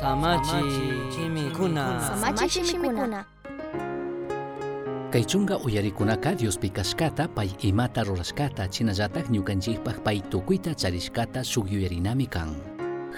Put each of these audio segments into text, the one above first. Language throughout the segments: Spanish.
Samachi chimikuna. Samachi shimikuna. Kaychunga uyarikunaka Diospi kashkata pay imata rurashkata chinallatak ñukanchikpaq pay tukuyta charishkata shukyuyarinami kan.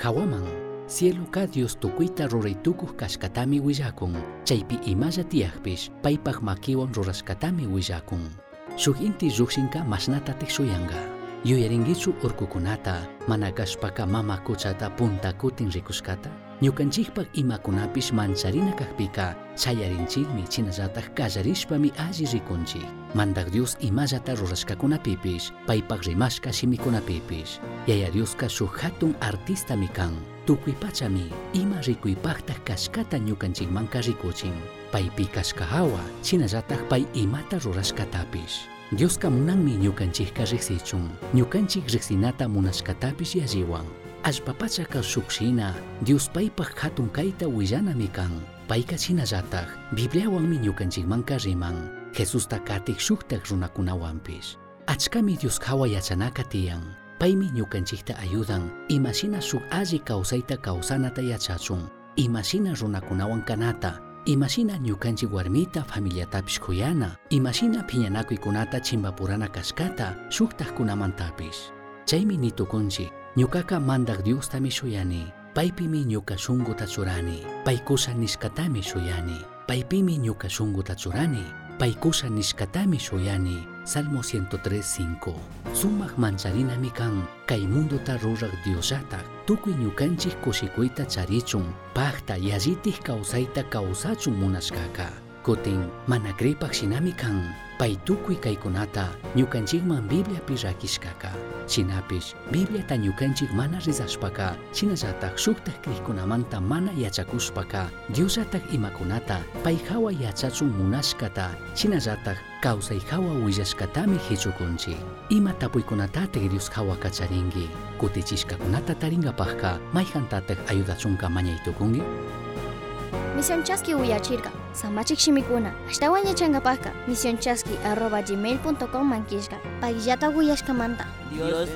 Hawaman, cieloka Dios tukuyta ruraytukuq kashkatami willakun, chaypi imalla tiyakpish paypaq makiwan rurashkatami willakun. Shuk inti llukshinka mashnata tikshuyanga. Yuyaringichu urkukunata, mana kashpaka mama kuchata punta kutin rikushkata? Ñukanchikpak imakunapish mancharina kakpika, chayarinchikmi chinallatak kallarishpami alli rikunchik. Mandak Dios imallata rurashkakunapipish, paypak rimashka shimikunapipish. Yaya Dioska shuk hatun artistami kan. Tukuy pachami, ima rikuypaqtaq kashkata ñukanchikmanka rikuchin. Paypi kashkahawa, chinallatak pay imata rurashkatapish. Dioska munanmi ñukanchikka riqsichun, ñukanchik munashkatapish yalliwan. Allpapachaka shukshina, Dios paypaq hatun kayta willanami kan. Payka chinallatak, Bibliawanmi ñukanchikmanka riman, Jesusta katik shuktak runakunawanpish. Achkami Dios hawa yachanaka tiyan, paymi ñukanchikta ayudan, imashina shuk alli kawsayta kawsanata yachachun, imashina runakunawan kanata, imashina ñukanchik warmita familiatapish kuyana, imashina phiñanakuykunata chimbapurana kashkata shuktaqkunamantapish. Chaymi nitukunchik, ñukaka mandak Diostami shuyani, paypimi ñuka shunquta churani, paykusha nishkatami shuyani, paypimi ñuka shunquta churani, paykusha nishkatami shuyani, Salmo 103.5 Sumaq mancharinami kan, kay mundota ruraq Diosatak, tukuy ñukanchik kushikuyta charichun, paqta yallitij kawsayta kawsachun munashkaka. Kutin, mana kripaq shinami kan, pay tukuy kaykunata ñukanchikman Bibliapi rakishkaka. Shinapish, Bibliata ñukanchik mana rizashpaka, shinallatak shuktaq kriykunamanta mana yachakushpaka, Diosatak imakunata pay hawa yachachun munashkata, shinallatak kawsay hawa willashkatami hichukunchik. Ima tapuykunatatek Dios hawa kacharingi, kutichishkakunata taringapaqqa mayhantatek ayudachunka mañaytukungi? Misionchaski uyachirka. Samachik shimikuna. Ashtawan yachangapaka. Misionchaski arroba gmail.com mankishka. Pagillata uyashkamanta. Dios.